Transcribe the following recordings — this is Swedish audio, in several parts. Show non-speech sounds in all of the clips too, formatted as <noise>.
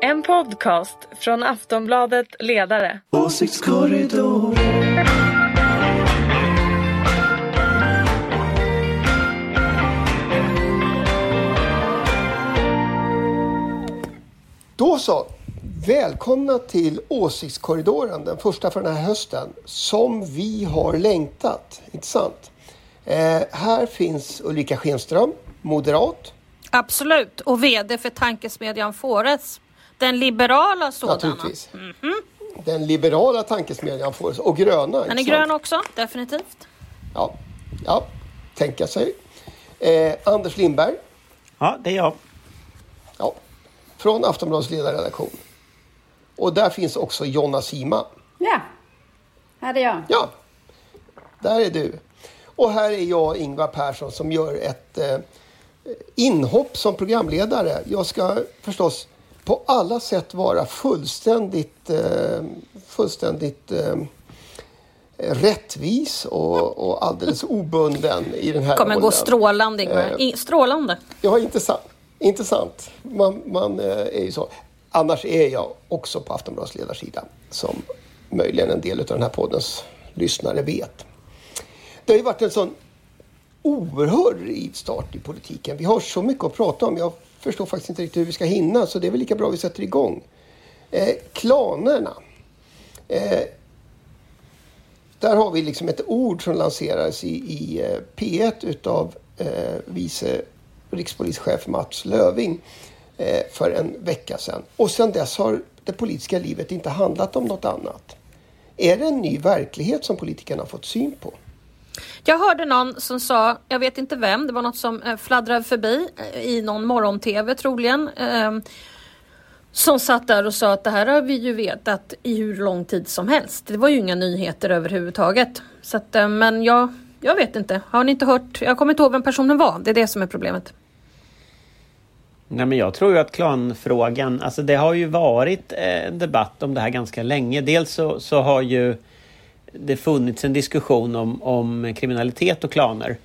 En podcast från Aftonbladet Ledare. Åsiktskorridor. Då så. Välkomna till Åsiktskorridoren, den första för den här hösten, som vi har längtat. Inte sant? Eh, här finns Ulrika Schenström, moderat. Absolut, och VD för tankesmedjan Fores. Den liberala sådana. Naturligtvis. Den liberala tankesmedjan Fores och gröna. Den är grön också, definitivt. Ja, ja tänka sig. Eh, Anders Lindberg, Ja, det är jag. ja, från Aftonbladets ledarredaktion. Och där finns också Jonna Sima. Ja, här är jag. Ja, där är du. Och här är jag, Ingvar Persson, som gör ett eh, inhopp som programledare. Jag ska förstås på alla sätt vara fullständigt, eh, fullständigt eh, rättvis och, och alldeles obunden i den här kommer gå rollen. strålande Ingvar. Eh, Strålande. Ja, intressant. intressant. Man, man är ju så. Annars är jag också på Aftonbladets ledarsida, som möjligen en del av den här poddens lyssnare vet. Det har ju varit en sån oerhörd rivstart i politiken. Vi har så mycket att prata om. Jag förstår faktiskt inte riktigt hur vi ska hinna, så det är väl lika bra vi sätter igång. Eh, klanerna. Eh, där har vi liksom ett ord som lanserades i, i eh, P1 utav eh, vice rikspolischef Mats Löving eh, för en vecka sedan. Och sedan dess har det politiska livet inte handlat om något annat. Är det en ny verklighet som politikerna har fått syn på? Jag hörde någon som sa, jag vet inte vem, det var något som eh, fladdrade förbi eh, i någon morgon-tv troligen. Ehm, som satt där och sa att det här har vi ju vetat i hur lång tid som helst. Det var ju inga nyheter överhuvudtaget. Så att, eh, men jag, jag vet inte. Har ni inte hört? Jag kommer inte ihåg vem personen var. Det är det som är problemet. Nej, men jag tror ju att klanfrågan, alltså det har ju varit en debatt om det här ganska länge. Dels så, så har ju det funnits en diskussion om, om kriminalitet och klaner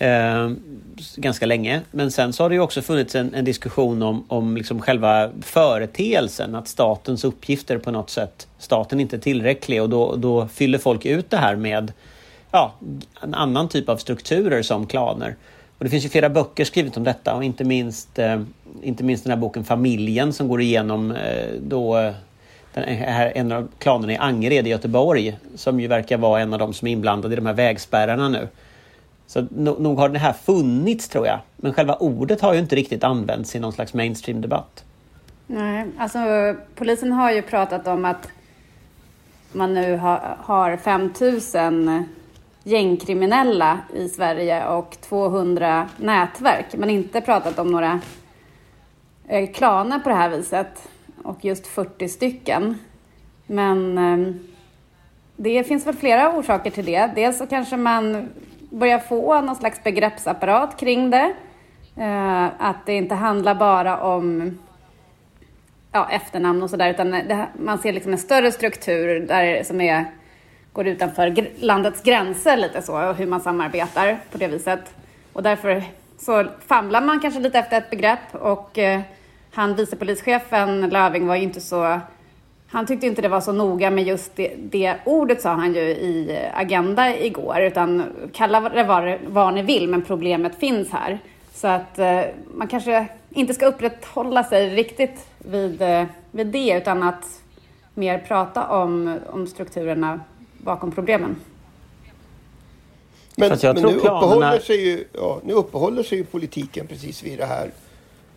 eh, ganska länge. Men sen så har det ju också funnits en, en diskussion om, om liksom själva företeelsen, att statens uppgifter på något sätt, staten inte är tillräcklig och då, då fyller folk ut det här med ja, en annan typ av strukturer som klaner. Och det finns ju flera böcker skrivet om detta och inte minst, eh, inte minst den här boken Familjen som går igenom eh, då den här, en av klanerna i Angered i Göteborg som ju verkar vara en av de som är inblandade i de här vägspärrarna nu. Så no, nog har det här funnits tror jag. Men själva ordet har ju inte riktigt använts i någon slags mainstream-debatt. Nej, alltså polisen har ju pratat om att man nu har, har 5 000 gängkriminella i Sverige och 200 nätverk. Men inte pratat om några eh, klaner på det här viset och just 40 stycken. Men ehm, det finns väl flera orsaker till det. Dels så kanske man börjar få någon slags begreppsapparat kring det. Eh, att det inte handlar bara om ja, efternamn och sådär, utan det, man ser liksom en större struktur där som är, går utanför landets gränser lite så, och hur man samarbetar på det viset. Och därför så famlar man kanske lite efter ett begrepp och eh, han vicepolischefen Löving var ju inte så han tyckte inte det var så noga med just det, det ordet sa han ju i Agenda igår, utan kalla det vad, vad ni vill, men problemet finns här. Så att eh, man kanske inte ska upprätthålla sig riktigt vid, eh, vid det, utan att mer prata om, om strukturerna bakom problemen. Men, men tror nu, planerna- uppehåller sig ju, ja, nu uppehåller sig ju politiken precis vid det här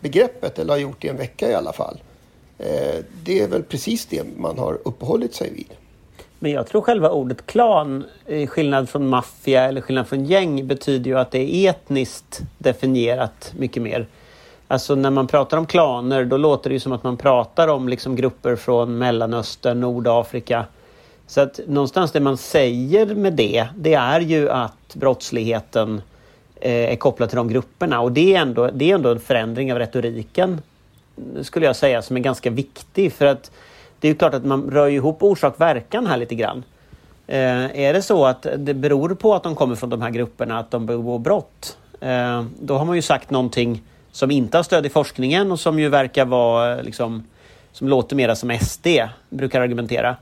begreppet, eller har gjort det i en vecka i alla fall. Eh, det är väl precis det man har uppehållit sig vid. Men jag tror själva ordet klan, i skillnad från maffia eller skillnad från gäng, betyder ju att det är etniskt definierat mycket mer. Alltså när man pratar om klaner då låter det ju som att man pratar om liksom grupper från Mellanöstern, Nordafrika. Så att någonstans det man säger med det, det är ju att brottsligheten eh, Eh, är kopplad till de grupperna och det är, ändå, det är ändå en förändring av retoriken skulle jag säga som är ganska viktig för att det är ju klart att man rör ihop orsak-verkan här lite grann. Eh, är det så att det beror på att de kommer från de här grupperna att de begår brott, eh, då har man ju sagt någonting som inte har stöd i forskningen och som ju verkar vara eh, liksom som låter mera som SD brukar argumentera.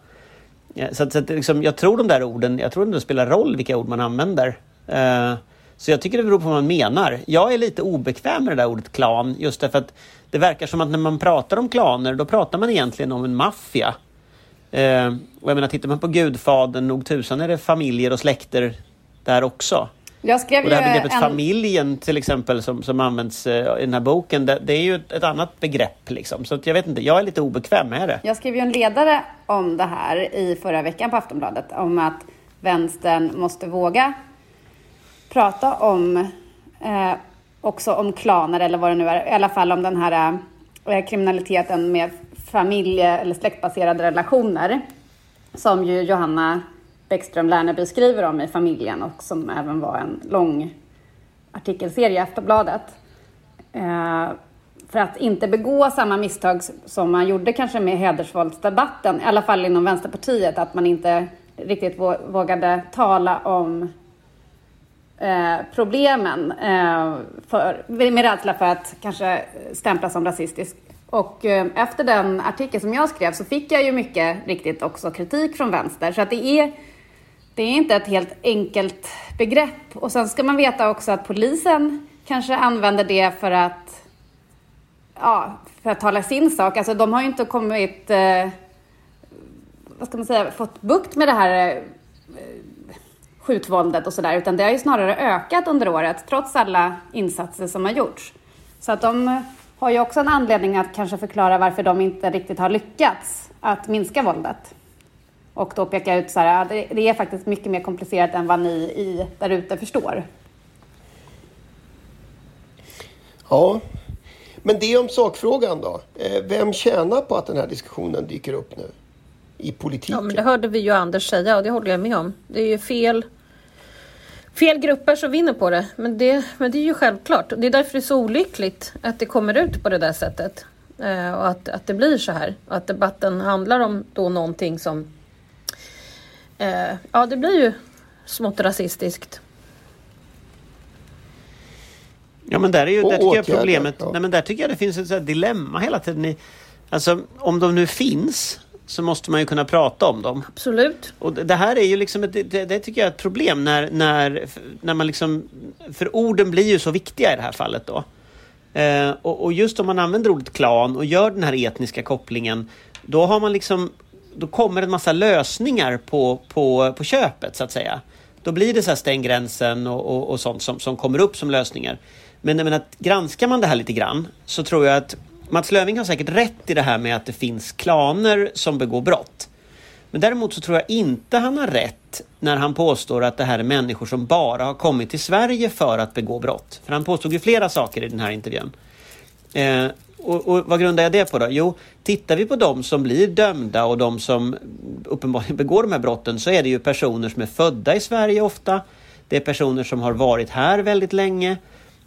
Eh, så, att, så att, liksom, jag tror de där orden, jag tror det spelar roll vilka ord man använder. Eh, så jag tycker det beror på vad man menar. Jag är lite obekväm med det där ordet klan just därför att det verkar som att när man pratar om klaner då pratar man egentligen om en maffia. Eh, och jag menar, tittar man på Gudfadern, nog tusan är det familjer och släkter där också. Jag skrev och det här begreppet en... familjen till exempel som, som används eh, i den här boken, det, det är ju ett, ett, annat begrepp. Liksom. Så jag vet inte, jag är lite obekväm med det. Jag skrev ju en ledare om det här i förra veckan på Aftonbladet, om att vänstern måste våga prata om eh, också om klaner eller vad det nu är, i alla fall om den här eh, kriminaliteten med familje eller släktbaserade relationer som ju Johanna Bäckström Lärneby skriver om i familjen och som även var en lång artikelserie i Aftonbladet. Eh, för att inte begå samma misstag som man gjorde kanske med hedersvåldsdebatten, i alla fall inom Vänsterpartiet, att man inte riktigt vågade tala om eh, problemen eh, för, med rädsla för att kanske stämplas som rasistisk. Och eh, efter den artikeln som jag skrev så fick jag ju mycket riktigt också kritik från vänster. Så att det är, det är inte ett helt enkelt begrepp. Och sen ska man veta också att polisen kanske använder det för att, ja, för att tala sin sak. Alltså de har ju inte kommit, eh, vad ska man säga, fått bukt med det här eh, skjutvåldet och sådär, utan det har ju snarare ökat under året trots alla insatser som har gjorts. Så att de har ju också en anledning att kanske förklara varför de inte riktigt har lyckats att minska våldet. Och då peka ut så här, det är faktiskt mycket mer komplicerat än vad ni i, där ute förstår. Ja, men det om sakfrågan då. Eh, vem tjänar på att den här diskussionen dyker upp nu? I politiken? Ja, men det hörde vi ju Anders säga och det håller jag med om. Det är ju fel fel grupper som vinner på det. Men det, men det är ju självklart. Det är därför det är så olyckligt att det kommer ut på det där sättet. Eh, och att, att det blir så här. Och att debatten handlar om då någonting som... Eh, ja, det blir ju smått rasistiskt. Ja men där är ju, där tycker jag problemet, ja. nej men där tycker jag det finns ett dilemma hela tiden. I, alltså om de nu finns så måste man ju kunna prata om dem. Absolut. Och det här är ju liksom, ett, det, det, tycker jag är ett problem när, när, när man liksom, för orden blir ju så viktiga i det här fallet då. Eh, och, och, just om man använder ordet klan och gör den här etniska kopplingen, då har man liksom, då kommer en massa lösningar på, på, på köpet så att säga. Då blir det så här stäng gränsen och, och, och sånt som, som kommer upp som lösningar. Men, men att granskar man det här lite grann så tror jag att Mats Löving har säkert rätt i det här med att det finns klaner som begår brott. Men däremot så tror jag inte han har rätt när han påstår att det här är människor som bara har kommit till Sverige för att begå brott. För han påstod ju flera saker i den här intervjun. Eh, och, och, vad grundar jag det på då? Jo, tittar vi på de som blir dömda och de som uppenbarligen begår de här brotten så är det ju personer som är födda i Sverige ofta. Det är personer som har varit här väldigt länge.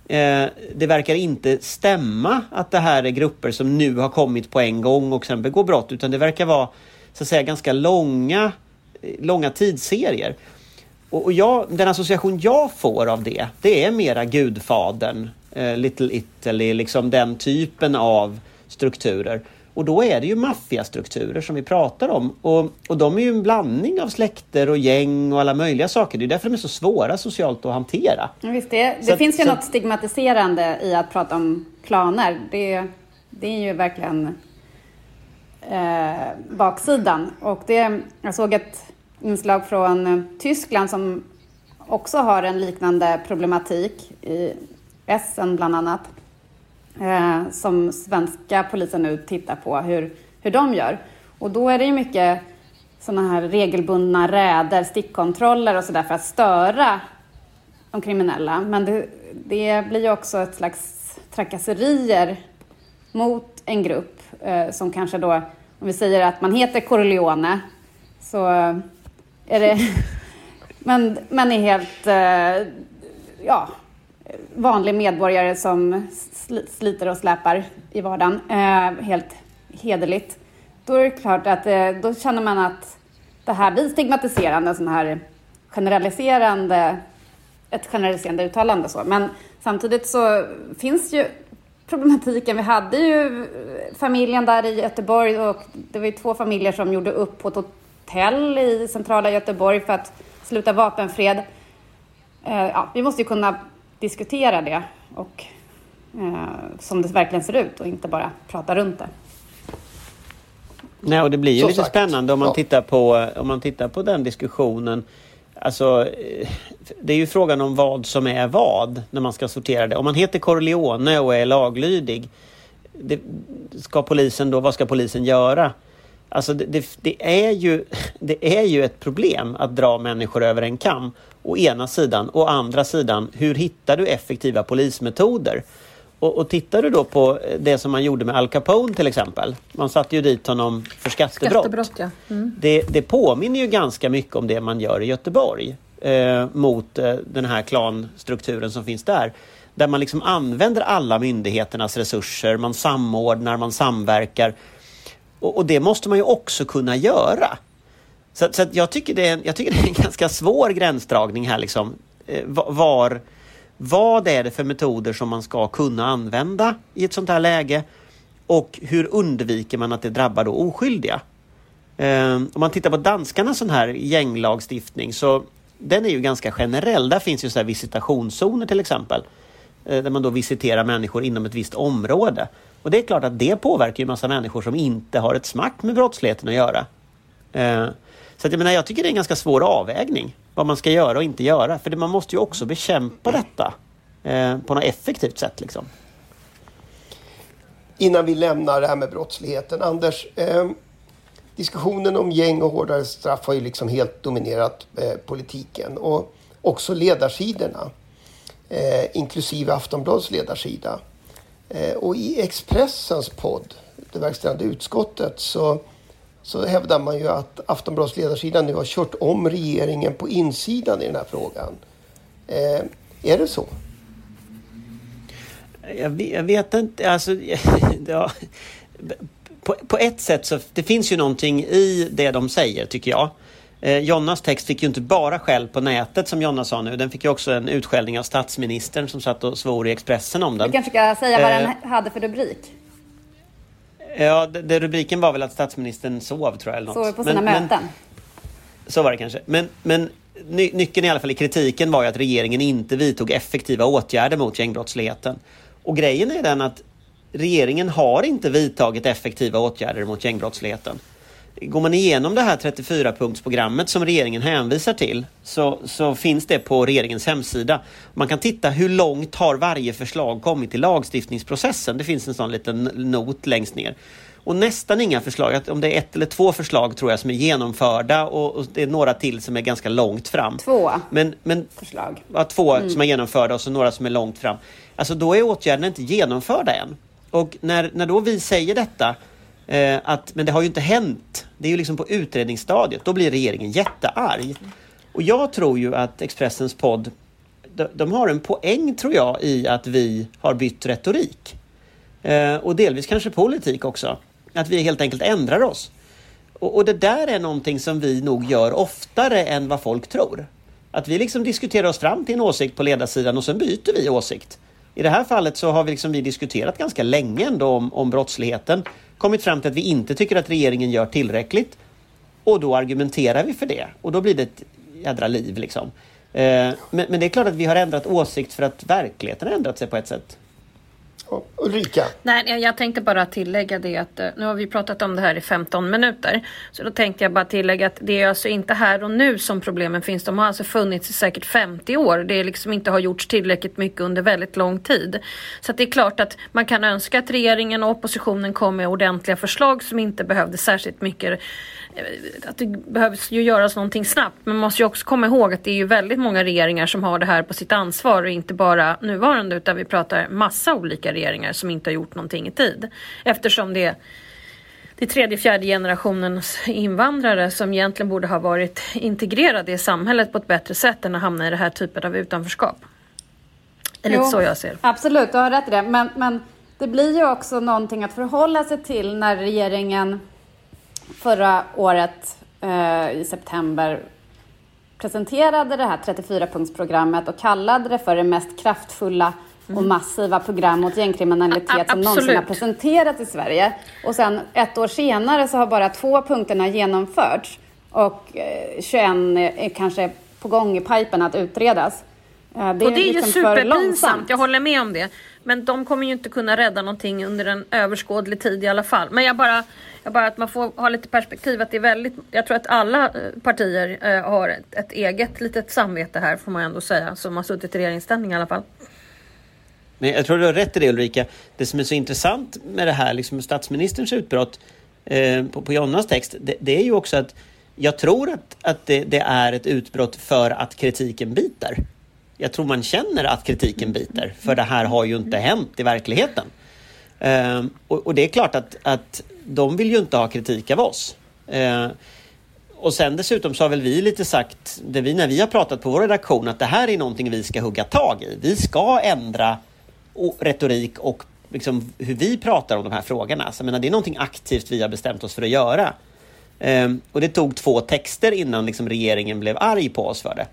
Eh, det verkar inte stämma att det här är grupper som nu har kommit på en gång och sen begår brott utan det verkar vara så att säga ganska långa, eh, långa tidsserier. Och, jag, den association jag får av det, det är mera Gudfadern, eh, Little Italy, liksom den typen av strukturer. Och då är det ju maffiastrukturer som vi pratar om. Och, och de är ju en blandning av släkter och gäng och alla möjliga saker. Det är därför de är så svåra socialt att hantera. Ja, visst, det, det så, finns ju så, något stigmatiserande i att prata om klaner. Det, det är ju verkligen eh, baksidan. Och det, jag såg ett inslag från Tyskland som också har en liknande problematik i Essen bland annat eh, som svenska polisen nu tittar på hur, hur de gör. Och då är det ju mycket sådana här regelbundna räder, stickkontroller och sådär för att störa de kriminella. Men det, det blir ju också ett slags trakasserier mot en grupp eh, som kanske då, om vi säger att man heter Corleone, så är det... <laughs> men, men är helt, eh, ja, vanlig medborgare som sliter och släpar i vardagen, eh, helt hederligt, då är det klart att eh, då känner man att det här blir stigmatiserande, sån här generaliserande, ett generaliserande uttalande. Så. Men samtidigt så finns ju problematiken. Vi hade ju eh, familjen där i Göteborg och det var ju två familjer som gjorde upp på ett hotell i centrala Göteborg för att sluta vapenfred. Eh, ja, vi måste ju kunna diskutera det och eh, som det verkligen ser ut och inte bara prata runt det. Nej, och det blir ju Som lite sagt, spännande om man, ja. tittar på, om man tittar på den diskussionen. Alltså, eh, det är ju frågan om vad som är vad när man ska sortera det. Om man heter Corleone och är laglydig, det, ska polisen då, vad ska polisen göra? Alltså det, det, det, är ju, <laughs> det är ju ett problem att dra människor över en kam. Å ena sidan. Å andra sidan, hur hittar du effektiva polismetoder? Och, och tittar du då på det som man gjorde med Al Capone till exempel. Man satte ju dit honom för skattebrott. Skattebrott, ja. Mm. Det, det påminner ju ganska mycket om det man gör i Göteborg eh, mot eh, den här klanstrukturen som finns där. Där man liksom använder alla myndigheternas resurser, man samordnar, man samverkar. Och, och det måste man ju också kunna göra. Så, så att jag, tycker det är, en- jag tycker det är en <laughs> ganska svår gränsdragning här. Liksom. Eh, var, vad är det för metoder som man ska kunna använda i ett sånt här läge? Och hur undviker man att det drabbar då oskyldiga? Eh, om man tittar på danskarnas sån här gänglagstiftning så den är ju ganska generell. Där finns ju så här visitationszoner till exempel. Eh, där man då visiterar människor inom ett visst område. Och det är klart att det påverkar ju massa människor som inte har ett smack med brottsligheten att göra. Eh, så att jag menar, jag tycker det är en ganska svår avvägning. Vad man ska göra och inte göra. För man måste ju också bekämpa detta eh, på något effektivt sätt. Liksom. Innan vi lämnar det här med brottsligheten. Anders, eh, diskussionen om gäng och hårdare straff har ju liksom helt dominerat eh, politiken och också ledarsidorna. Eh, inklusive Aftonbladets ledarsida. Eh, och i Expressens podd, det verkställande utskottet, så, så hävdar man ju att Aftonbladets ledarsida nu har kört om regeringen på insidan i den här frågan. Eh, är det så? Jag vet, jag vet inte, alltså... <laughs> Ja, på, på ett sätt så det finns ju någonting i det de säger, tycker jag. Eh, Jonnas text fick ju inte bara skäll på nätet som Jonna sa nu. Den fick ju också en utskällning av statsministern som satt och svor i Expressen om den. Du kanske ska säga vad Eh. den hade för rubrik? Ja, det, det, rubriken var väl att statsministern sov, tror jag. Eller något. Så på sina Men- men- möten. Så var det kanske. Men, men ny, nyckeln i alla fall i kritiken var ju att regeringen inte vidtog effektiva åtgärder mot gängbrottsligheten. Och grejen är den att regeringen har inte vidtagit effektiva åtgärder mot gängbrottsligheten. Går man igenom det här 34-punktsprogrammet som regeringen hänvisar till så, så finns det på regeringens hemsida. Man kan titta hur långt har varje förslag kommit i lagstiftningsprocessen. Det finns en sån liten not längst ner. Och nästan inga förslag, om det är ett eller två förslag tror jag som är genomförda och, och det är några till som är ganska långt fram. Två Men, men förslag. ja, två som är genomförda och så några som är långt fram. Alltså då är åtgärderna inte genomförda än. Och när, när då vi säger detta, eh, att men det har ju inte hänt, det är ju liksom på utredningsstadiet, då blir regeringen jättearg. Och jag tror ju att Expressens podd, de, de har en poäng tror jag i att vi har bytt retorik. Eh, och delvis kanske politik också. Att vi helt enkelt ändrar oss. Och, och det där är någonting som vi nog gör oftare än vad folk tror. Att vi liksom diskuterar oss fram till en åsikt på ledarsidan och sen byter vi åsikt. I det här fallet så har vi, liksom vi diskuterat ganska länge ändå om, om brottsligheten. Kommit fram till att vi inte tycker att regeringen gör tillräckligt. Och då argumenterar vi för det. Och då blir det ett jädra liv liksom. Eh, men, men det är klart att vi har ändrat åsikt för att verkligheten har ändrat sig på ett sätt. Ulrika? Nej, jag- tänkte bara tillägga det att eh, nu har vi pratat om det här i 15 minuter. Så då tänkte jag bara tillägga att det är alltså inte här och nu som problemen finns. De har alltså funnits i säkert 50 år. Det är liksom inte har gjorts tillräckligt mycket under väldigt lång tid. Så att det är klart att man kan önska att regeringen och oppositionen kom med ordentliga förslag som inte behövde särskilt mycket eh, att det behövs ju göras någonting snabbt. Men man måste ju också komma ihåg att det är ju väldigt många regeringar som har det här på sitt ansvar och inte bara nuvarande utan vi pratar massa olika regeringar som inte har gjort någonting i tid. Eftersom det det är tredje, fjärde generationens invandrare som egentligen borde ha varit integrerade i samhället på ett bättre sätt än att hamna i det här typen av utanförskap. Det är lite Jo, så jag ser. Absolut, du har rätt i det. Men, men det blir ju också någonting att förhålla sig till när regeringen förra året eh, i september presenterade det här 34-punktsprogrammet och kallade det för det mest kraftfulla och massiva program mot gängkriminalitet som någonsin har presenterats i Sverige. Och sen ett år senare så har bara två punkterna genomförts och eh, 21 är kanske på gång i pipen att utredas. Eh, och det är ju liksom för superpinsamt, jag håller med om det. Men de kommer ju inte kunna rädda någonting under en överskådlig tid i alla fall. Men jag bara, jag bara att man får ha lite perspektiv att det är väldigt, jag tror att alla eh, partier eh, har ett, ett eget litet samvete här får man ändå säga, som har suttit i regeringsställning i alla fall. Men jag tror du har rätt i det Ulrika. Det som är så intressant med det här, liksom statsministerns utbrott eh, på, på Jonnas text, det, det är ju också att jag tror att, att det, det är ett utbrott för att kritiken biter. Jag tror man känner att kritiken biter, för det här har ju inte hänt i verkligheten. Eh, och, och det är klart att, att de vill ju inte ha kritik av oss. Eh, och sen dessutom så har väl vi lite sagt, det vi, när vi har pratat på vår redaktion, att det här är någonting vi ska hugga tag i. Vi ska ändra retorik och liksom hur vi pratar om de här frågorna. Så jag menar, det är någonting aktivt vi har bestämt oss för att göra. Um, och det tog två texter innan liksom regeringen blev arg på oss för det.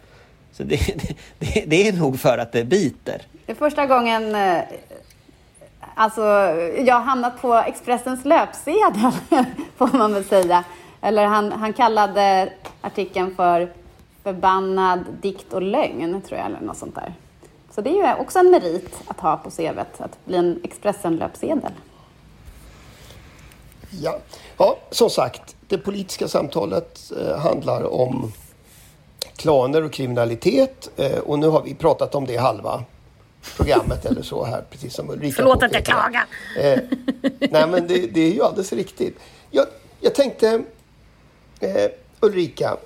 Så det, <laughs> det, det, är nog för att det biter. Det är första gången eh, alltså, jag har hamnat på Expressens löpsedel, <laughs> får man väl säga. Eller han, han kallade artikeln för förbannad dikt och lögn, tror jag, eller något sånt där. Så det är ju också en merit att ha på CVt, att bli en Expressen-löpsedel. Ja. ja, som sagt, det politiska samtalet eh, handlar om klaner och kriminalitet eh, och nu har vi pratat om det halva programmet eller så här, precis som Ulrika Förlåt att jag klagar. Eh, nej, men det, det är ju alldeles riktigt. Jag, jag tänkte, eh, Ulrika,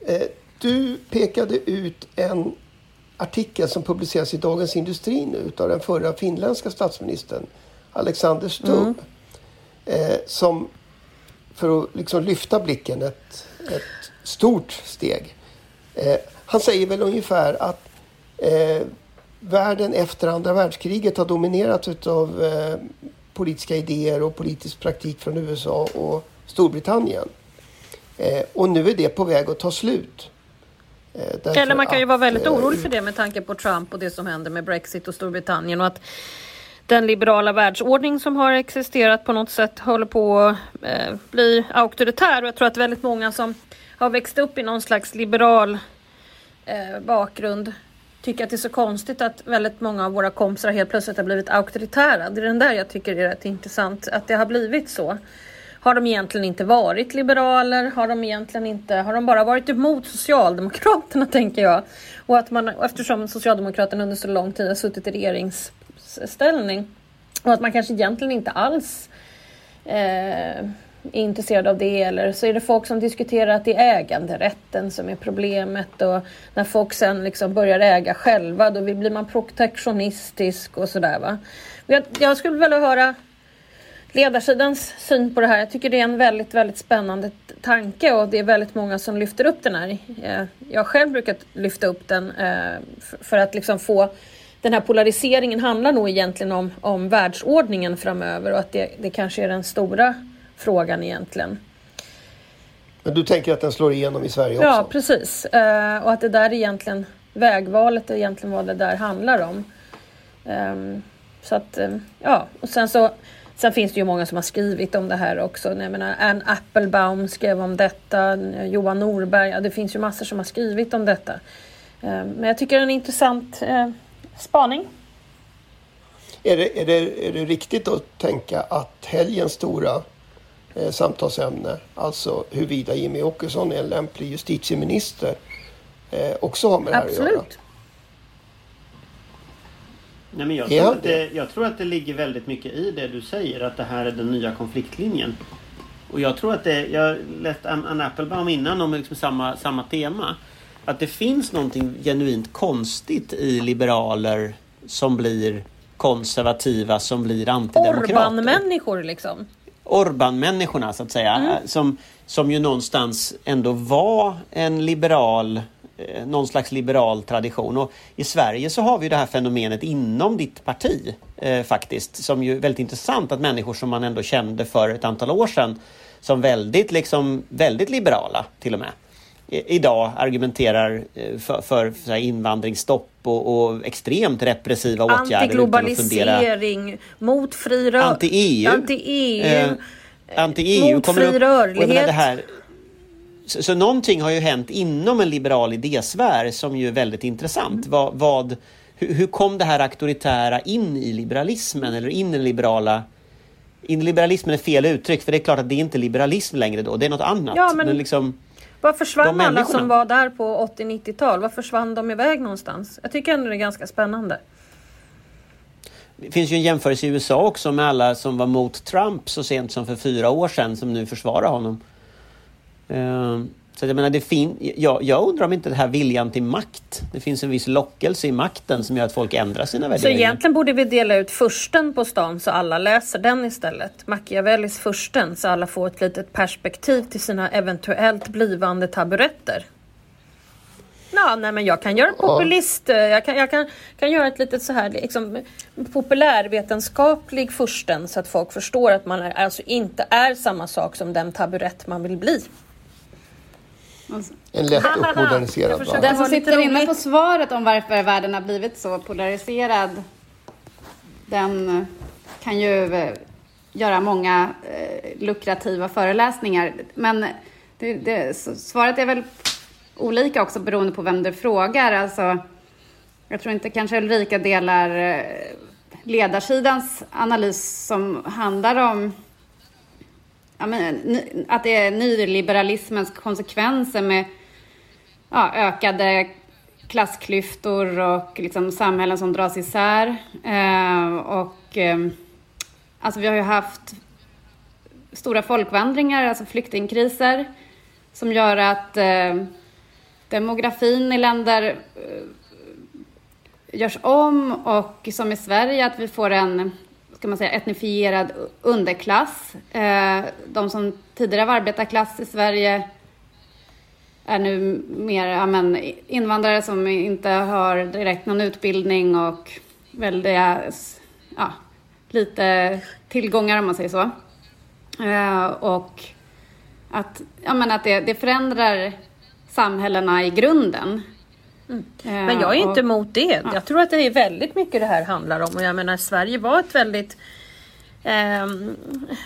eh, du pekade ut en artikel som publiceras i Dagens Industri nu av den förra finländska statsministern Alexander Stubb. Eh, som, för att liksom lyfta blicken ett, ett stort steg. Eh, han säger väl ungefär att eh, världen efter andra världskriget har dominerats av eh, politiska idéer och politisk praktik från USA och Storbritannien. Eh, och nu är det på väg att ta slut. Eh, därför Eller man kan ju att, vara väldigt eh, orolig för det med tanke på Trump och det som händer med Brexit och Storbritannien och att den liberala världsordning som har existerat på något sätt håller på att eh, bli auktoritär och jag tror att väldigt många som har växt upp i någon slags liberal bakgrund tycker att det är så konstigt att väldigt många av våra kompisar helt plötsligt har blivit auktoritära. Det är den där jag tycker är rätt intressant, att det har blivit så. Har de egentligen inte varit liberaler? Har de egentligen inte, har de bara varit emot Socialdemokraterna <laughs> tänker jag? Och att man, eftersom Socialdemokraterna under så lång tid har suttit i regeringsställning och att man kanske egentligen inte alls eh, är intresserad av det eller så är det folk som diskuterar att det är äganderätten som är problemet och när folk sen liksom börjar äga själva då blir man protektionistisk och sådär va. Jag, jag skulle vilja höra ledarsidans syn på det här. Jag tycker det är en väldigt, väldigt spännande tanke och det är väldigt många som lyfter upp den här. Eh, Jag själv brukat lyfta upp den eh, för att liksom få den här polariseringen handlar nog egentligen om, om världsordningen framöver och att det, det kanske är den stora frågan egentligen. Men du tänker att den slår igenom i Sverige också? Ja, precis. Eh, och att det där egentligen, vägvalet är egentligen vad det där handlar om. Ehm, så att, eh, ja, och sen så Sen finns det ju många som har skrivit om det här också. Jag menar, Ann Applebaum skrev om detta, Johan Norberg, ja, det finns ju massor som har skrivit om detta. Ehm, men jag tycker det är en intressant eh, spaning. Är det, är, det, är det riktigt att tänka att helgens stora eh, samtalsämne, alltså huruvida Jimmy Åkesson är en lämplig justitieminister, eh, också har med det här att göra? Nej, men jag, Ja, tror att det- jag tror att det ligger väldigt mycket i det du säger, att det här är den nya konfliktlinjen. Och jag tror att det, jag läste Ann Applebaum innan om liksom samma, samma tema. Att det finns någonting genuint konstigt i liberaler som blir konservativa, som blir antidemokrater. Orban-människor liksom. Orban-människorna så att säga. Mm. Som, som ju någonstans ändå var en liberal, någon slags liberal tradition. Och I Sverige så har vi det här fenomenet inom ditt parti eh, faktiskt. Som ju är väldigt intressant att människor som man ändå kände för ett antal år sedan som väldigt, liksom, väldigt liberala till och med. idag argumenterar eh, för, för, för invandringsstopp och, och, extremt repressiva åtgärder. Antiglobalisering, mot fri rör... Anti-EU. Anti-EU. Eh, anti-EU mot fri rörlighet. Det här, så, så någonting har ju hänt inom en liberal idésfär som ju är väldigt intressant. Mm. Vad, vad, hur, hur, kom det här auktoritära in i liberalismen eller in i den liberala in liberalismen är fel uttryck för det är klart att det är inte liberalism längre då, det är något annat. Ja, men, men liksom, var försvann alla som var där på 80-90-tal? Var försvann de iväg någonstans? Jag tycker ändå det är ganska spännande. Det finns ju en jämförelse i USA också med alla som var mot Trump så sent som för fyra år sedan som nu försvarar honom. Ehm, så jag menar, det fin jag, jag undrar om inte det här viljan till makt, det finns en viss lockelse i makten som gör att folk ändrar sina värderingar. Så egentligen borde vi dela ut försten på stan så alla läser den istället. Machiavellis försten så alla får ett litet perspektiv till sina eventuellt blivande taburetter. Ja, nej, men jag kan göra populist, eh, jag kan, jag kan, kan göra ett litet så här liksom, populärvetenskaplig försten så att folk förstår att man är, alltså inte är samma sak som den taburett man vill bli. Alltså. En lätt uppmoderniserad värld. Den som sitter inne på svaret om varför världen har blivit så polariserad, den kan ju eh, göra många eh, lukrativa föreläsningar. Men det, det, svaret är väl olika också beroende på vem du frågar. Alltså, jag tror inte kanske Ulrika delar eh, ledarsidans analys som handlar om ja, men, att det är nyliberalismens konsekvenser med ja, ökade klassklyftor och liksom samhällen som dras isär. Eh, och eh, alltså vi har ju haft stora folkvandringar, alltså flyktingkriser, som gör att eh, demografin i länder eh, görs om och som i Sverige att vi får en ska man säga, etnifierad underklass. Eh, de som tidigare var arbetarklass i Sverige är nu mer ja, men, invandrare som inte har direkt någon utbildning och väldiga, ja, lite tillgångar om man säger så. Eh, och att, ja, men att det, det förändrar samhällena i grunden. Mm. Men jag är inte emot det. Ja. Jag tror att det är väldigt mycket det här handlar om. Och jag menar, Sverige var ett väldigt eh,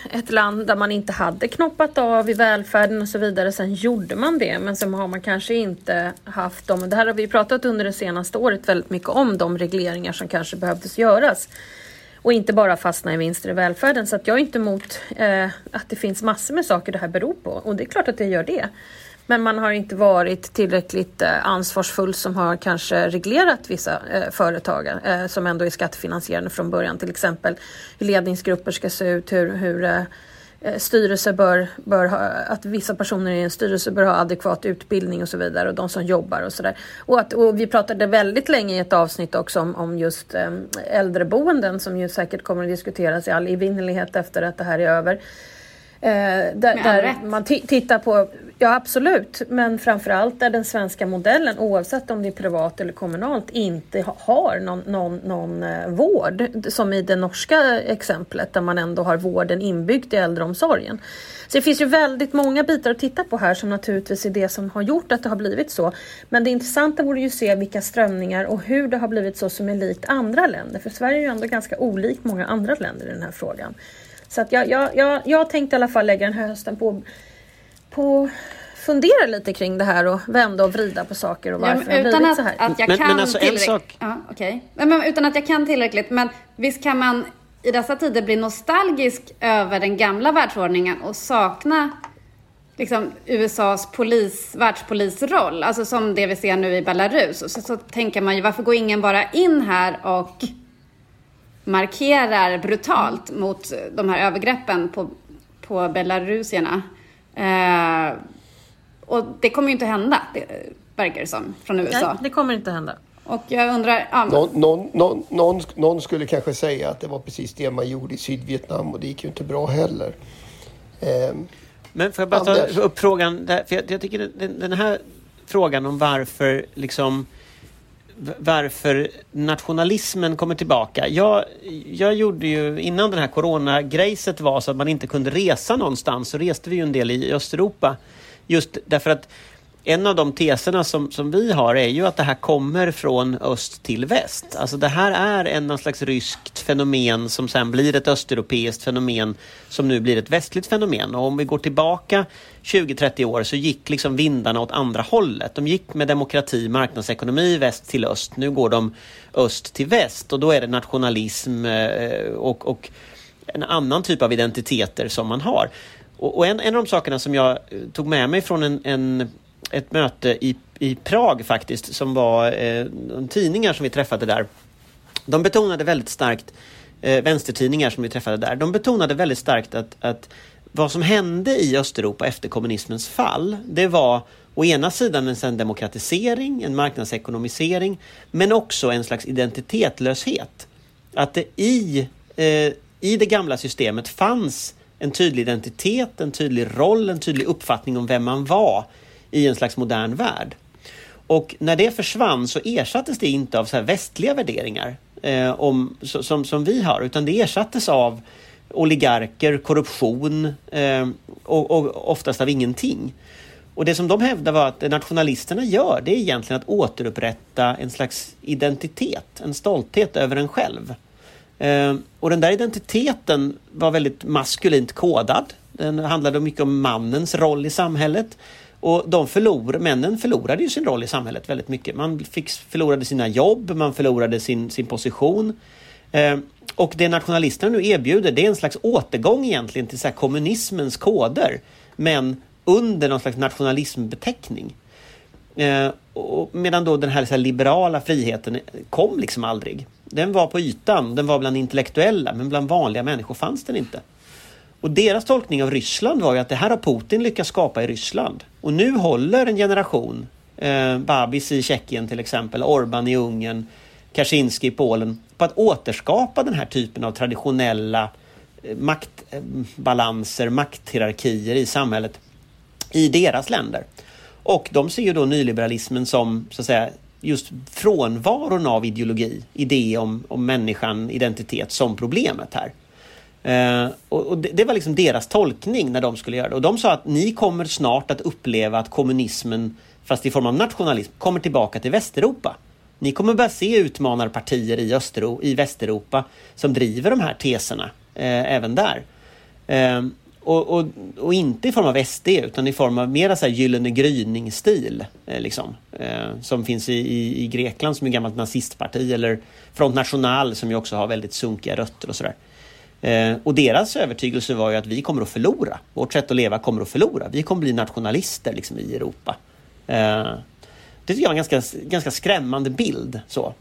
ett land där man inte hade knoppat av i välfärden och så vidare. Sen gjorde man det, men sen har man kanske inte haft dem. Det här har vi pratat under det senaste året väldigt mycket om, de regleringar som kanske behövdes göras. Och inte bara fastna i vinster i välfärden. Så att jag är inte emot eh, att det finns massor med saker det här beror på. Och det är klart att det gör det. Men man har inte varit tillräckligt eh, ansvarsfull som har kanske reglerat vissa eh, företag eh, som ändå är skattefinansierande från början. Till exempel hur ledningsgrupper ska se ut, hur, hur styrelser bör, bör ha, att vissa personer i en styrelse bör ha adekvat utbildning och så vidare och de som jobbar och sådär. Och, och vi pratade väldigt länge i ett avsnitt också om, om just eh, äldreboenden som ju säkert kommer att diskuteras i all evinnerlighet efter att det här är över. Eh, där, där man tittar på, ja absolut, men framförallt där den svenska modellen, oavsett om det är privat eller kommunalt, inte har någon, någon, någon eh, vård. Som i det norska exemplet där man ändå har vården inbyggd i äldreomsorgen. Så det finns ju väldigt många bitar att titta på här som naturligtvis är det som har gjort att det har blivit så. Men det intressanta vore ju att se vilka strömningar och hur det har blivit så som är likt andra länder. För Sverige är ju ändå ganska olikt många andra länder i den här frågan. Så att jag, jag, jag, jag tänkte i alla fall lägga den här hösten på, på fundera lite kring det här och vända och vrida på saker och varför ja, utan det har blivit så här. Att jag men, kan men alltså en sak... Ja, okay. men, utan att jag kan tillräckligt. Men visst kan man i dessa tider bli nostalgisk över den gamla världsordningen och sakna liksom, USAs polis, världspolisroll, alltså som det vi ser nu i Belarus. Så, så, så tänker man ju, varför går ingen bara in här och markerar brutalt mot de här övergreppen på, på belarusierna. Eh, och det kommer ju inte hända, det verkar det som, från USA. Nej, det kommer inte hända. Och jag undrar... Ja, någon, någon, någon, någon, någon skulle kanske säga att det var precis det man gjorde i Sydvietnam och det gick ju inte bra heller. Eh, Men får jag bara ta upp frågan, där, för jag, jag tycker den, den här frågan om varför liksom varför nationalismen kommer tillbaka. Jag, jag gjorde ju, innan den här coronagrejset var så att man inte kunde resa någonstans, så reste vi ju en del i Östeuropa. Just därför att en av de teserna som, som vi har är ju att det här kommer från öst till väst. Alltså det här är en någon slags ryskt fenomen som sen blir ett östeuropeiskt fenomen som nu blir ett västligt fenomen. Och om vi går tillbaka 20-30 år så gick liksom vindarna åt andra hållet. De gick med demokrati, marknadsekonomi väst till öst. Nu går de öst till väst och då är det nationalism eh, och, och en annan typ av identiteter som man har. Och, en, en av de sakerna som jag eh, tog med mig från en, en ett möte i, i Prag faktiskt som var eh, tidningar som vi träffade där. De betonade väldigt starkt, eh, vänstertidningar som vi träffade där, de betonade väldigt starkt att, att vad som hände i Östeuropa efter kommunismens fall, det var å ena sidan en demokratisering, en marknadsekonomisering, men också en slags identitetslöshet. Att det i, eh, i det gamla systemet fanns en tydlig identitet, en tydlig roll, en tydlig uppfattning om vem man var i en slags modern värld. Och när det försvann så ersattes det inte av så här västliga värderingar eh, om, som, som vi har, utan det ersattes av oligarker, korruption eh, och, och oftast av ingenting. Och det som de hävdar var att nationalisterna gör, det är egentligen att återupprätta en slags identitet, en stolthet över en själv. Eh, och den där identiteten var väldigt maskulint kodad. Den handlade mycket om mannens roll i samhället. Och de förlor, männen förlorade ju sin roll i samhället väldigt mycket. Man fick, förlorade sina jobb, man förlorade sin, sin position. Eh, och det nationalisterna nu erbjuder det är en slags återgång egentligen till så kommunismens koder. Men under någon slags nationalismbeteckning. Eh, och medan då den här, så här, liberala friheten kom liksom aldrig. Den var på ytan, den var bland intellektuella, men bland vanliga människor fanns den inte. Och deras tolkning av Ryssland var ju att det här har Putin lyckats skapa i Ryssland. Och nu håller en generation, eh, Babis i Tjeckien till exempel, Orban i Ungern, Kaczynski i Polen, på att återskapa den här typen av traditionella eh, maktbalanser, eh, makthierarkier i samhället i deras länder. Och de ser ju då nyliberalismen som så att säga just frånvaron av ideologi, idé om, om människan, identitet som problemet här. Eh, och, det, det, var liksom deras tolkning när de skulle göra det. Och de sa att ni kommer snart att uppleva att kommunismen, fast i form av nationalism, kommer tillbaka till Västeuropa. Ni kommer börja se utmanarpartier i, Östero, i Västeuropa som driver de här teserna eh, även där. Eh, och, och, och, inte i form av SD utan i form av mera så här Gyllene gryning-stil. Eh, liksom, eh, som finns i, i, i, Grekland som är gammalt nazistparti eller Front National som ju också har väldigt sunkiga rötter och sådär. Eh, och deras övertygelse var ju att vi kommer att förlora. Vårt sätt att leva kommer att förlora. Vi kommer bli nationalister liksom, i Europa. Eh, det tycker jag är en ganska, ganska skrämmande bild. Så.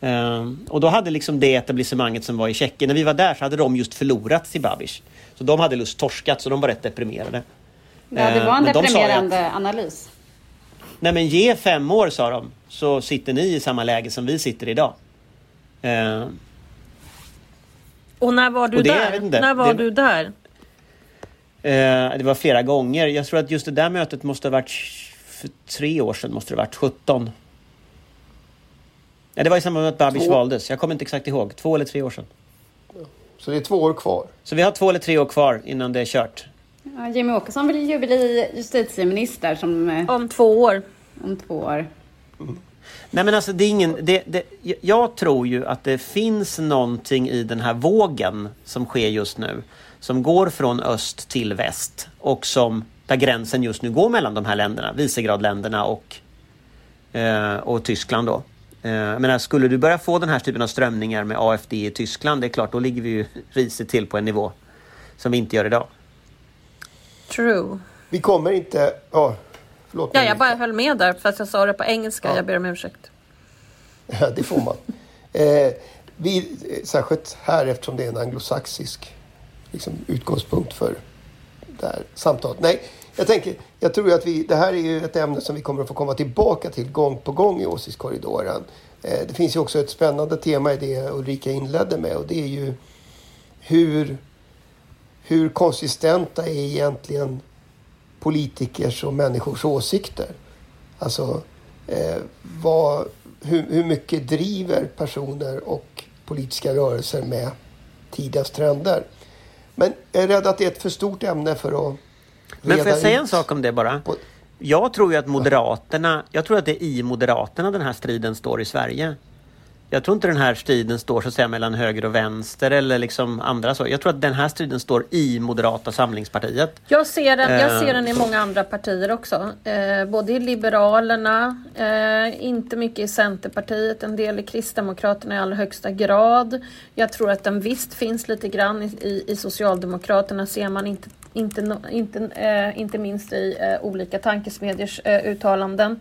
Eh, och då hade liksom det etablissemanget som var i Tjeckien, när vi var där så hade de just förlorat till Babiš. Så de hade lust torskat, så de var rätt deprimerade. Ja, det var en eh, deprimerande att, analys. Nej men ge fem år sa de, så sitter ni i samma läge som vi sitter idag. Och när var du det, där? Inte, när var det, du där? Eh, det var flera gånger. Jag tror att just det där mötet måste ha varit för tre år sedan. Måste det ha varit 17. Ja, det var i samband med att Babis valdes. Jag kommer inte exakt ihåg. Två eller tre år sedan. Så det är två år kvar? Så vi har två eller tre år kvar innan det är kört. Ja, Jimmy Åkesson vill ju bli justitieminister som... Eh, om två år. Om två år. Mm. Nej men alltså det är ingen... Det, det, jag tror ju att det finns någonting i den här vågen som sker just nu. Som går från öst till väst och som där gränsen just nu går mellan de här länderna, Visegradländerna och, eh, och Tyskland då. Eh, men skulle du börja få den här typen av strömningar med AFD i Tyskland, det är klart, då ligger vi ju risigt till på en nivå som vi inte gör idag. True. Vi kommer inte... Ja, Förlåt ja, jag bara höll med där fast jag sa det på engelska. Ja. Jag ber om ursäkt. <laughs> Ja, det får man. eh, vi, särskilt här eftersom det är en anglosaxisk liksom, utgångspunkt för det här samtalet. Nej, jag tänker, jag tror att vi, det här är ju ett ämne som vi kommer att få komma tillbaka till gång på gång i Åsiktskorridoren. Eh, det finns ju också ett spännande tema i det Ulrika inledde med och det är ju hur, hur konsistenta är egentligen politikers och människors åsikter. Alltså, eh, vad, hur, hur mycket driver personer och politiska rörelser med tidens trender? Men jag är rädd att det är ett för stort ämne för att Men får jag säga en sak om det bara? På, Jag tror ju att Moderaterna, jag tror att det är i Moderaterna den här striden står i Sverige. Jag tror inte den här striden står så att säga mellan höger och vänster eller liksom andra så. Jag tror att den här striden står i Moderata samlingspartiet. Jag ser den, jag Eh. ser den i många andra partier också. Eh, både i Liberalerna, eh, inte mycket i Centerpartiet, en del i Kristdemokraterna i allra högsta grad. Jag tror att den visst finns lite grann i, i, Socialdemokraterna, ser man inte, inte, inte, eh, inte minst i eh, olika tankesmedjers eh, uttalanden.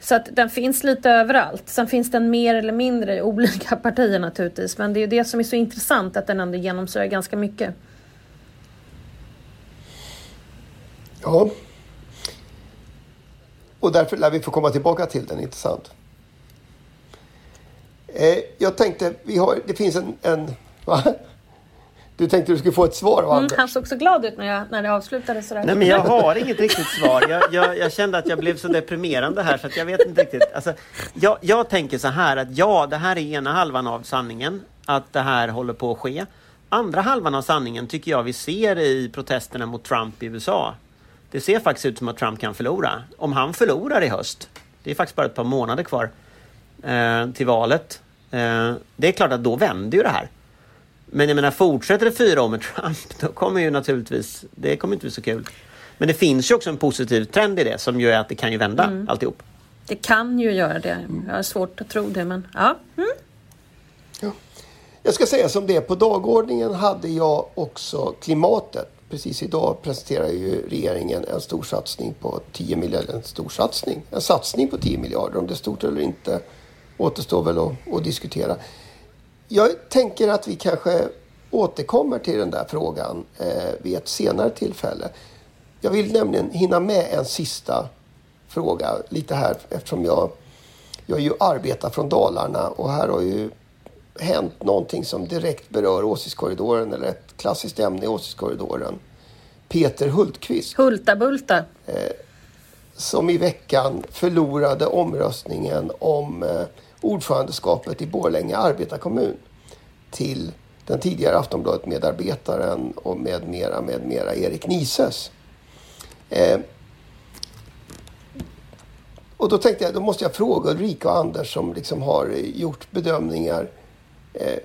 Så att den finns lite överallt. Sen finns den mer eller mindre i olika <laughs> partier naturligtvis. Men det är ju det som är så intressant att den ändå genomsyrar ganska mycket. Ja. Och därför lär vi få komma tillbaka till den, inte sant? Eh, jag tänkte, vi har, det finns en... en <laughs> va? Du tänkte du skulle få ett svar av Mm, Anders? han såg så glad ut när, jag, när det avslutades sådär. Nej men jag har inget riktigt svar. Jag, jag, jag kände att jag blev så deprimerande här så att jag vet inte riktigt. Alltså, jag, jag tänker så här att ja, det här är ena halvan av sanningen. Att det här håller på att ske. Andra halvan av sanningen tycker jag vi ser i protesterna mot Trump i USA. Det ser faktiskt ut som att Trump kan förlora. Om han förlorar i höst, det är faktiskt bara ett par månader kvar eh, till valet. Eh, det är klart att då vänder ju det här. Men jag menar, fortsätter det fyra år med Trump, då kommer ju naturligtvis, det kommer inte bli så kul. Men det finns ju också en positiv trend i det som ju är att det kan ju vända Mm. alltihop. Det kan ju göra det. Jag har svårt att tro det, men ja. Mm. Jag ska säga som det är. På dagordningen hade jag också klimatet. Precis idag presenterar ju regeringen en stor satsning på 10 miljarder. En stor satsning. En satsning på 10 miljarder. Om det är stort eller inte återstår väl att, att diskutera. Jag tänker att vi kanske återkommer till den där frågan eh, vid ett senare tillfälle. Jag vill nämligen hinna med en sista fråga lite här eftersom jag, jag ju arbetar från Dalarna och här har ju hänt någonting som direkt berör åsiktskorridoren eller ett klassiskt ämne i åsiktskorridoren. Peter Hultqvist Hulta bulta. som i veckan förlorade omröstningen om eh, ordförandeskapet i Borlänge arbetarkommun till den tidigare Aftonbladet-medarbetaren och med mera, med mera Erik Nises. Eh, och då tänkte jag, då måste jag fråga Ulrika och Anders som liksom har gjort bedömningar. Eh,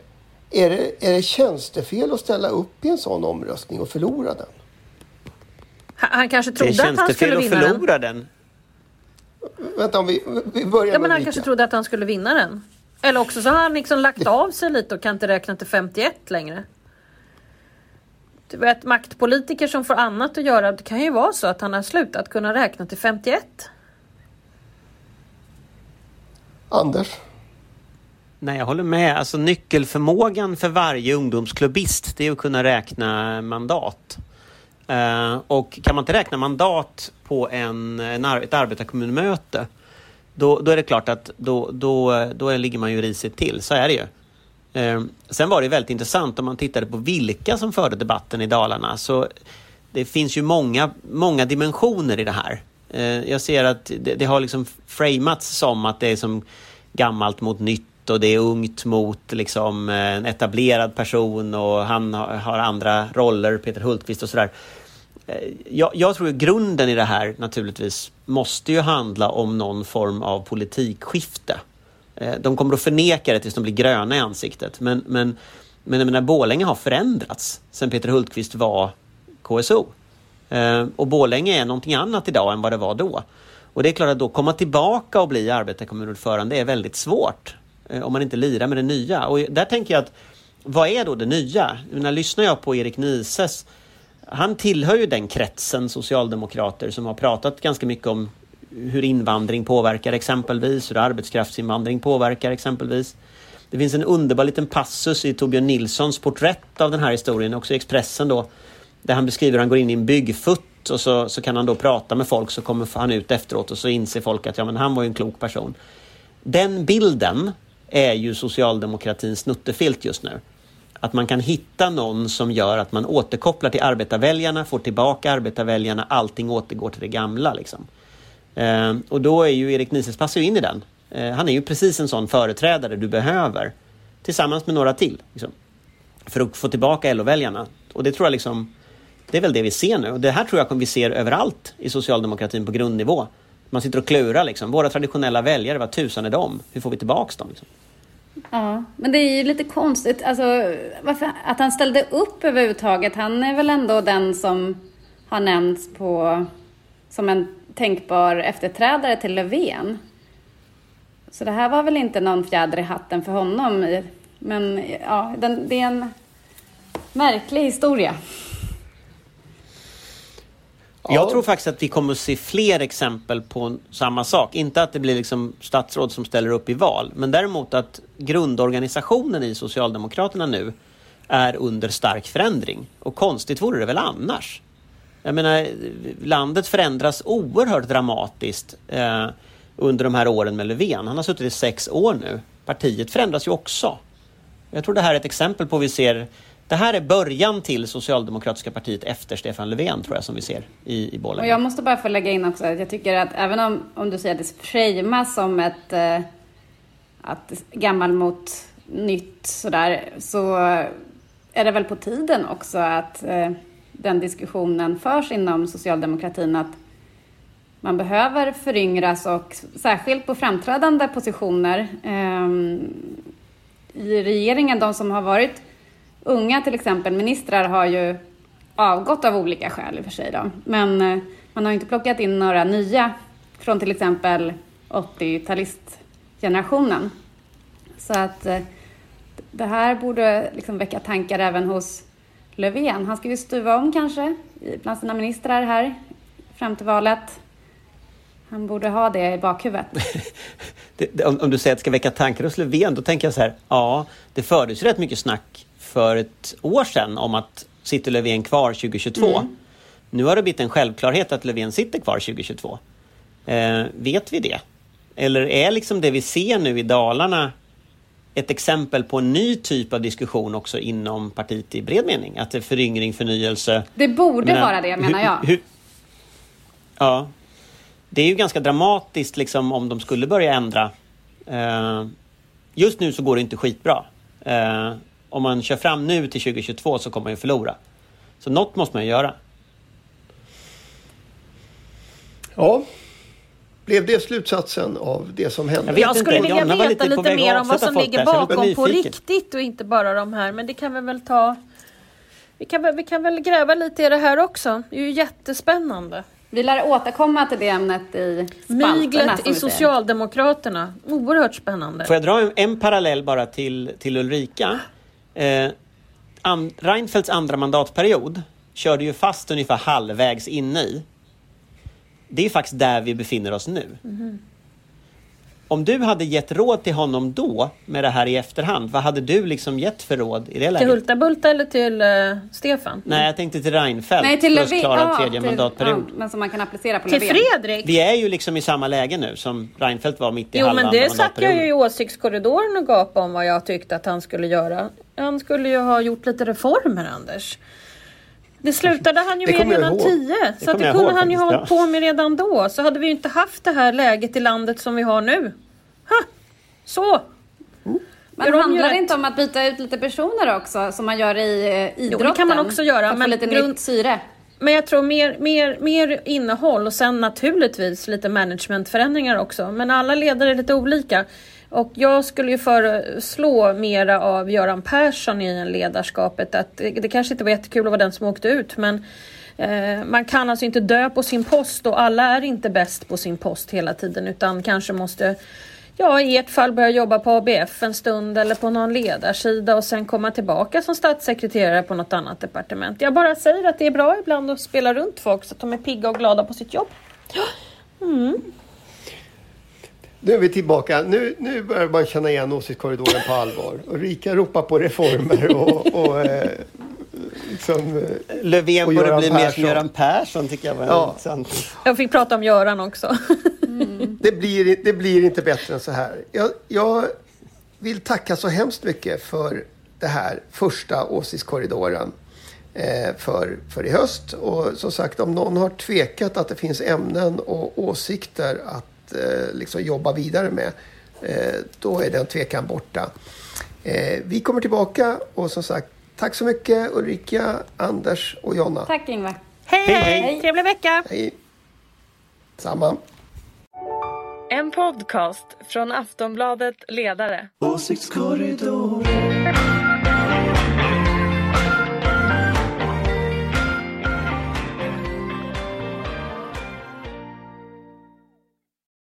är, det, är det tjänstefel att ställa upp i en sån omröstning och förlora den? Han, kanske Det är trodde att han skulle tjänstefel att vinna den. förlora den. Vänta, om vi, vi börjar Ja, men med han kanske trodde att han skulle vinna den. Eller också så har han liksom lagt av sig lite och kan inte räkna till 51 längre. Du vet, maktpolitiker som får annat att göra, det kan ju vara så att han har slutat kunna räkna till 51. Anders? Nej, jag håller med. Alltså nyckelförmågan för varje ungdomsklubbist, det är att kunna räkna mandat. Eh, och kan man inte räkna mandat på en, en, ett arbetarkommunmöte, då, då är det klart att då, då, då ligger man ju risigt till. Så är det ju. Eh, sen var det väldigt intressant om man tittade på vilka som förde debatten i Dalarna. Så det finns ju många, många dimensioner i det här. Eh, jag ser att det, det har liksom framats som att det är som gammalt mot nytt och det är ungt mot liksom en etablerad person och han har andra roller, Peter Hultqvist och sådär. Eh, jag, jag tror att grunden i det här naturligtvis måste ju handla om någon form av politikskifte. Eh, de kommer att förneka det tills de blir gröna i ansiktet. Men, men, men jag menar, Borlänge har förändrats sedan Peter Hultqvist var KSO. Eh, och Borlänge är någonting annat idag än vad det var då. Och det är klart att då komma tillbaka och bli arbetarkommunordförande är väldigt svårt. Om man inte lirar med det nya. Och där tänker jag att vad är då det nya? Jag menar, lyssnar jag på Erik Nises han tillhör ju den kretsen socialdemokrater som har pratat ganska mycket om hur invandring påverkar exempelvis, hur arbetskraftsinvandring påverkar exempelvis. Det finns en underbar liten passus i Torbjörn Nilssons porträtt av den här historien, också i Expressen då, där han beskriver hur han går in i en byggfutt och så, så kan han då prata med folk så kommer han ut efteråt och så inser folk att ja, men han var ju en klok person. Den bilden är ju socialdemokratins snuttefilt just nu. Att man kan hitta någon som gör att man återkopplar till arbetarväljarna, får tillbaka arbetarväljarna, allting återgår till det gamla. Liksom. Eh, och då är ju Erik Nises passar ju in i den. Eh, han är ju precis en sån företrädare du behöver. Tillsammans med några till. Liksom, för att få tillbaka LO-väljarna. Och det tror jag liksom Det är väl det vi ser nu. Och det här tror jag vi ser överallt i socialdemokratin på grundnivå. Man sitter och klurar liksom. Våra traditionella väljare, vad tusan är de? Hur får vi tillbaka dem? Liksom? Ja, men det är ju lite konstigt alltså, varför, att han ställde upp överhuvudtaget. Han är väl ändå den som har nämnts på, som en tänkbar efterträdare till Löfven. Så det här var väl inte någon fjäder i hatten för honom. Men ja, den, det är en märklig historia. Jag tror faktiskt att vi kommer att se fler exempel på samma sak. Inte att det blir liksom statsråd som ställer upp i val, men däremot att grundorganisationen i Socialdemokraterna nu är under stark förändring. Och konstigt vore det väl annars? Jag menar, landet förändras oerhört dramatiskt eh, under de här åren med Löfven. Han har suttit i sex år nu. Partiet förändras ju också. Jag tror det här är ett exempel på vi ser det här är början till Socialdemokratiska partiet efter Stefan Löfven, tror jag, som vi ser i, i Borlänge. Och jag måste bara få lägga in också att jag tycker att även om, om du säger att det framas som ett eh, att gammal mot nytt sådär, så är det väl på tiden också att eh, den diskussionen förs inom socialdemokratin att man behöver föryngras och särskilt på framträdande positioner eh, i regeringen, de som har varit unga till exempel ministrar har ju avgått av olika skäl i och för sig då. Men eh, man har inte plockat in några nya från till exempel 80-talistgenerationen. Så att eh, det här borde liksom väcka tankar även hos Löfven. Han ska ju stuva om kanske bland sina ministrar här fram till valet. Han borde ha det i bakhuvudet. <laughs> det, om, om, du säger att det ska väcka tankar hos Löfven, då tänker jag så här, ja, det fördes ju rätt mycket snack för ett år sedan om att sitter Löfven kvar 2022. Mm. Nu har det blivit en självklarhet att Löfven sitter kvar 2022. Eh, vet vi det? Eller är liksom det vi ser nu i Dalarna ett exempel på en ny typ av diskussion också inom partiet i bred mening? Att det är föryngring, förnyelse. Det borde menar, vara det menar jag. Hur, ja. Det är ju ganska dramatiskt liksom om de skulle börja ändra. Eh, just nu så går det inte skitbra. Eh, om man kör fram nu till 2022 så kommer man ju förlora. Så något måste man ju göra. Ja, blev det slutsatsen av det som hände? Jag, jag skulle vilja veta lite, lite mer om vad som ligger bakom på riktigt och inte bara de här. Men det kan vi väl ta... Vi kan, vi kan väl gräva lite i det här också. Det är ju jättespännande. Vi lär återkomma till det ämnet i Myglet i Socialdemokraterna. Oerhört spännande. Får jag dra en, en parallell bara till, till Ulrika? Eh, and, Reinfeldts andra mandatperiod körde ju fast ungefär halvvägs inne i. Det är faktiskt där vi befinner oss nu. Mm. Om du hade gett råd till honom då med det här i efterhand, vad hade du liksom gett för råd i det läget? Till Hulta-Bulta eller till uh, Stefan? Nej, jag tänkte till Reinfeldt Nej, till för att klara ja, tredje till, mandatperiod. Ja, men som man kan applicera på Till Löfven. Fredrik? Vi är ju liksom i samma läge nu som Reinfeldt var mitt i jo, halva Jo, men det satt jag ju i åsiktskorridoren och gapade om vad jag tyckte att han skulle göra. Han skulle ju ha gjort lite reformer, Anders. Det slutade han ju med redan tio. Så det, det kunde han ju ha hållit på med redan då. Så hade vi ju inte haft det här läget i landet som vi har nu. Ha! Så! Mm. Men handlar det inte om att byta ut lite personer också, som man gör i idrotten? Jo, det kan man också göra. För men lite grund... nytt syre. Men jag tror mer, mer, mer innehåll och sen naturligtvis lite managementförändringar också. Men alla ledare är lite olika. Och jag skulle ju föreslå mera av Göran Persson i ledarskapet. Att det, kanske inte var jättekul att vara den som åkte ut men eh, man kan alltså inte dö på sin post och alla är inte bäst på sin post hela tiden utan kanske måste ja, i ert fall börja jobba på ABF en stund eller på någon ledarsida och sen komma tillbaka som statssekreterare på något annat departement. Jag bara säger att det är bra ibland att spela runt folk så att de är pigga och glada på sitt jobb. Mm. Nu är vi tillbaka. Nu, nu börjar man känna igen åsiktskorridoren på allvar. Och Rika ropar på reformer och, och eh, liksom, eh, Löfven borde bli mer som Göran Persson tycker jag var ja. intressant. Jag fick prata om Göran också. Mm. Det, blir, det blir inte bättre än så här. Jag, jag vill tacka så hemskt mycket för det här första åsiktskorridoren eh, för, för i höst. Och som sagt, om någon har tvekat att det finns ämnen och åsikter att eh, liksom jobba vidare med. Eh, då är den tvekan borta. Eh, vi kommer tillbaka och som sagt Tack så mycket Ulrika, Anders och Jonna. Tack Ingvar. Hej, Hej, hej! hej. Trevlig vecka! Hej. Samma. En podcast från Aftonbladet Ledare. Åsiktskorridoren